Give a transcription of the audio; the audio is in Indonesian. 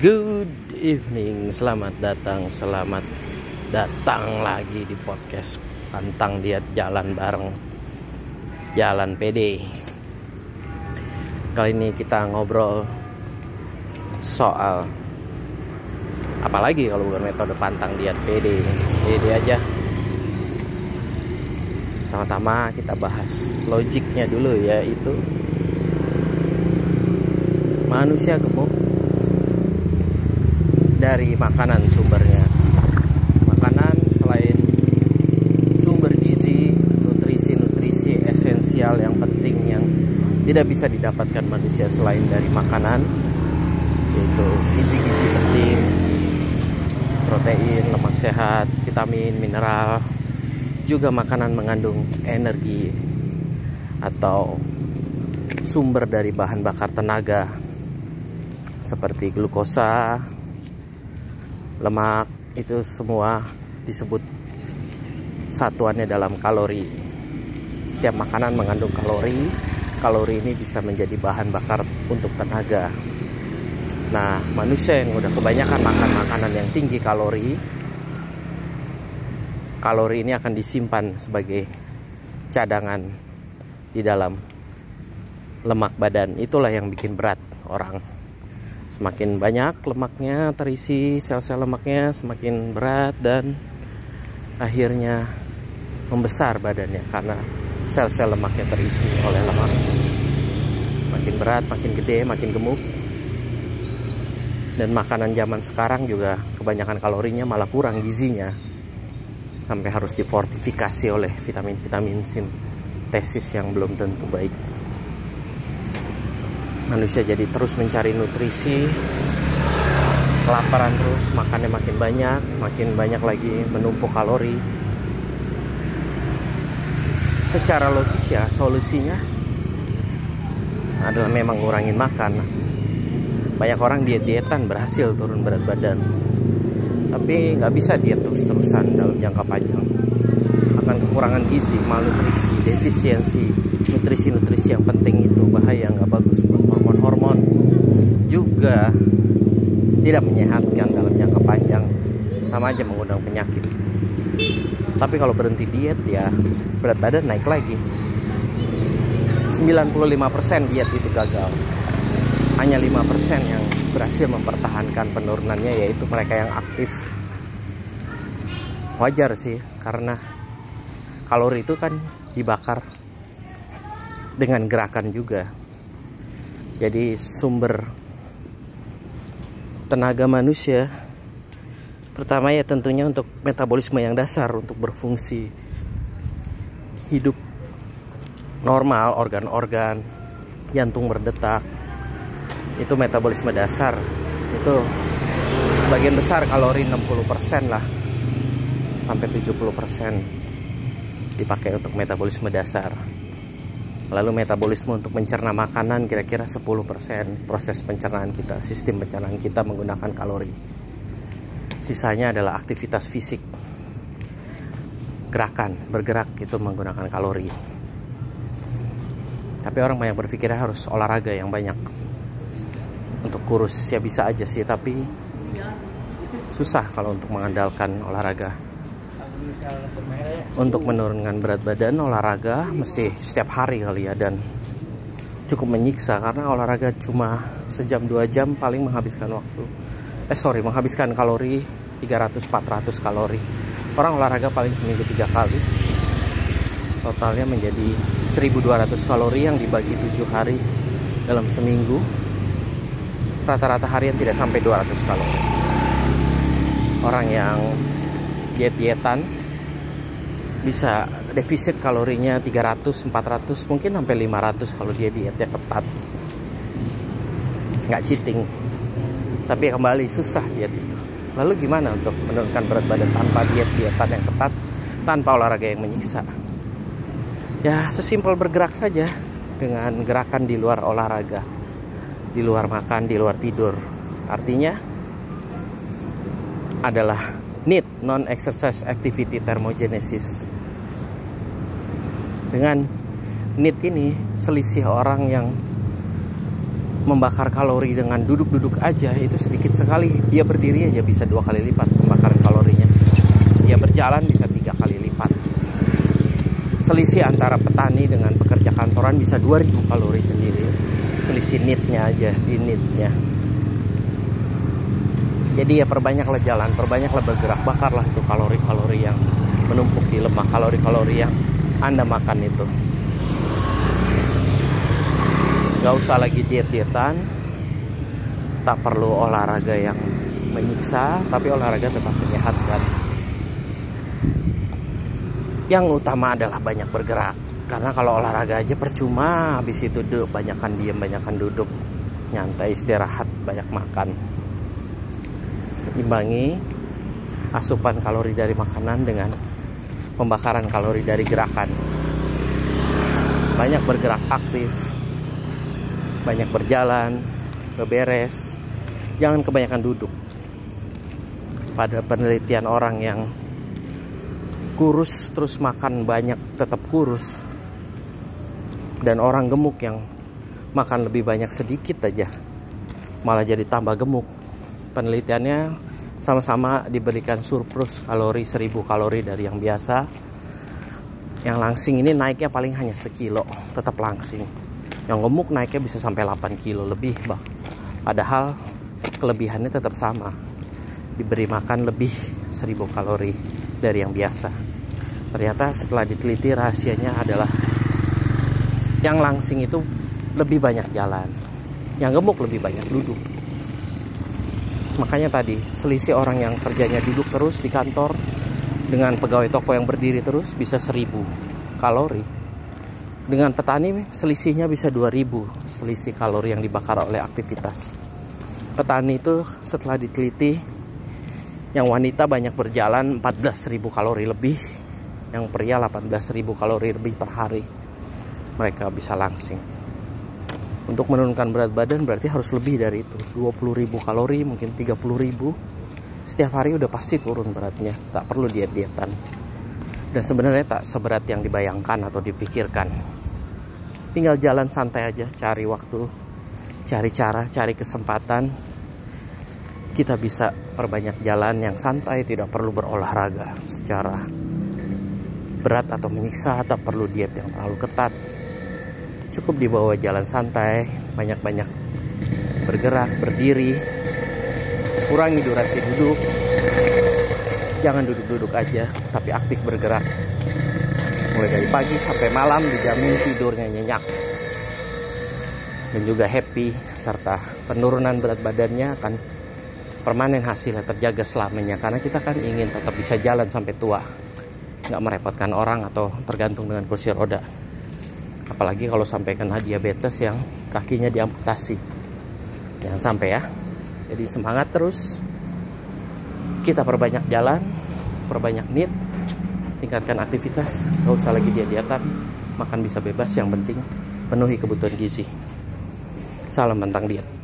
Good evening, selamat datang, selamat datang lagi di podcast Pantang Diet Jalan Bareng. Jalan PD Kali ini kita ngobrol soal Apalagi kalau bukan metode pantang diet PD PD aja. Pertama-tama kita bahas logiknya dulu yaitu Manusia gemuk dari makanan sumbernya. Makanan selain sumber gizi, nutrisi-nutrisi esensial yang penting yang tidak bisa didapatkan manusia selain dari makanan yaitu gizi-gizi penting, protein, lemak sehat, vitamin, mineral, juga makanan mengandung energi atau sumber dari bahan bakar tenaga seperti glukosa, lemak itu semua disebut satuannya dalam kalori. Setiap makanan mengandung kalori. Kalori ini bisa menjadi bahan bakar untuk tenaga. Nah, manusia yang udah kebanyakan makan makanan yang tinggi kalori, kalori ini akan disimpan sebagai cadangan di dalam lemak badan. Itulah yang bikin berat orang semakin banyak lemaknya terisi sel-sel lemaknya semakin berat dan akhirnya membesar badannya karena sel-sel lemaknya terisi oleh lemak. Makin berat makin gede makin gemuk. Dan makanan zaman sekarang juga kebanyakan kalorinya malah kurang gizinya. Sampai harus difortifikasi oleh vitamin-vitamin sintesis yang belum tentu baik manusia jadi terus mencari nutrisi kelaparan terus makannya makin banyak makin banyak lagi menumpuk kalori. Secara logis ya solusinya adalah memang ngurangin makan. Banyak orang diet-dietan berhasil turun berat badan. Tapi nggak bisa diet terus-terusan dalam jangka panjang akan kekurangan gizi malnutrisi defisiensi nutrisi-nutrisi yang penting itu bahaya nggak bagus buat hormon-hormon juga tidak menyehatkan dalam jangka panjang. Sama aja mengundang penyakit. Tapi kalau berhenti diet ya berat badan naik lagi. 95% diet itu gagal. Hanya 5% yang berhasil mempertahankan penurunannya yaitu mereka yang aktif. Wajar sih karena kalori itu kan dibakar dengan gerakan juga. Jadi sumber tenaga manusia pertama ya tentunya untuk metabolisme yang dasar untuk berfungsi hidup normal, organ-organ jantung berdetak. Itu metabolisme dasar. Itu bagian besar kalori 60% lah sampai 70% dipakai untuk metabolisme dasar. Lalu metabolisme untuk mencerna makanan kira-kira 10% proses pencernaan kita, sistem pencernaan kita menggunakan kalori. Sisanya adalah aktivitas fisik. Gerakan, bergerak itu menggunakan kalori. Tapi orang banyak berpikir harus olahraga yang banyak. Untuk kurus ya bisa aja sih, tapi susah kalau untuk mengandalkan olahraga untuk menurunkan berat badan olahraga mesti setiap hari kali ya dan cukup menyiksa karena olahraga cuma sejam dua jam paling menghabiskan waktu. Eh sorry menghabiskan kalori 300-400 kalori. Orang olahraga paling seminggu tiga kali. Totalnya menjadi 1200 kalori yang dibagi tujuh hari dalam seminggu. Rata-rata harian tidak sampai 200 kalori. Orang yang diet-dietan bisa defisit kalorinya 300, 400, mungkin sampai 500 kalau dia dietnya ketat. Nggak cheating. Tapi kembali susah diet itu. Lalu gimana untuk menurunkan berat badan tanpa diet-dietan yang ketat, tanpa olahraga yang menyiksa? Ya, sesimpel bergerak saja dengan gerakan di luar olahraga, di luar makan, di luar tidur. Artinya adalah need non exercise activity thermogenesis. Dengan need ini selisih orang yang membakar kalori dengan duduk-duduk aja itu sedikit sekali. Dia berdiri aja bisa dua kali lipat membakar kalorinya. Dia berjalan bisa tiga kali lipat. Selisih antara petani dengan pekerja kantoran bisa 2000 kalori sendiri. Selisih nitnya aja di nitnya jadi ya perbanyaklah jalan perbanyaklah bergerak bakarlah itu kalori-kalori yang menumpuk di lemak kalori-kalori yang anda makan itu. Gak usah lagi diet-dietan. Tak perlu olahraga yang menyiksa tapi olahraga tetap menyehatkan. Yang utama adalah banyak bergerak. Karena kalau olahraga aja percuma habis itu duduk banyakkan diem banyakkan duduk nyantai istirahat banyak makan imbangi asupan kalori dari makanan dengan pembakaran kalori dari gerakan. Banyak bergerak aktif banyak berjalan beberes. Jangan kebanyakan duduk. Pada penelitian orang yang kurus terus makan banyak tetap kurus. Dan orang gemuk yang makan lebih banyak sedikit aja malah jadi tambah gemuk penelitiannya sama-sama diberikan surplus kalori 1000 kalori dari yang biasa. Yang langsing ini naiknya paling hanya sekilo tetap langsing. Yang gemuk naiknya bisa sampai 8 kilo lebih bah padahal kelebihannya tetap sama. Diberi makan lebih 1000 kalori dari yang biasa. Ternyata setelah diteliti rahasianya adalah yang langsing itu lebih banyak jalan. Yang gemuk lebih banyak duduk makanya tadi selisih orang yang kerjanya duduk terus di kantor dengan pegawai toko yang berdiri terus bisa 1000 kalori. Dengan petani selisihnya bisa 2000 selisih kalori yang dibakar oleh aktivitas. Petani itu setelah diteliti yang wanita banyak berjalan 14.000 kalori lebih yang pria 18.000 kalori lebih per hari. Mereka bisa langsing untuk menurunkan berat badan berarti harus lebih dari itu. 20.000 kalori mungkin 30.000 setiap hari udah pasti turun beratnya. Tak perlu diet-dietan. Dan sebenarnya tak seberat yang dibayangkan atau dipikirkan. Tinggal jalan santai aja cari waktu cari cara cari kesempatan. Kita bisa perbanyak jalan yang santai tidak perlu berolahraga secara berat atau menyiksa tak perlu diet yang terlalu ketat cukup dibawa jalan santai banyak-banyak bergerak berdiri kurangi durasi duduk. Jangan duduk-duduk aja tapi aktif bergerak. Mulai dari pagi sampai malam dijamin tidurnya nyenyak. Dan juga happy serta penurunan berat badannya akan permanen hasilnya terjaga selamanya. Karena kita kan ingin tetap bisa jalan sampai tua. Nggak merepotkan orang atau tergantung dengan kursi roda apalagi kalau sampai kena diabetes yang kakinya diamputasi. Jangan sampai ya. Jadi semangat terus. Kita perbanyak jalan perbanyak nit tingkatkan aktivitas. Gak usah lagi diet-dietan. Makan bisa bebas yang penting penuhi kebutuhan gizi. Salam tentang diet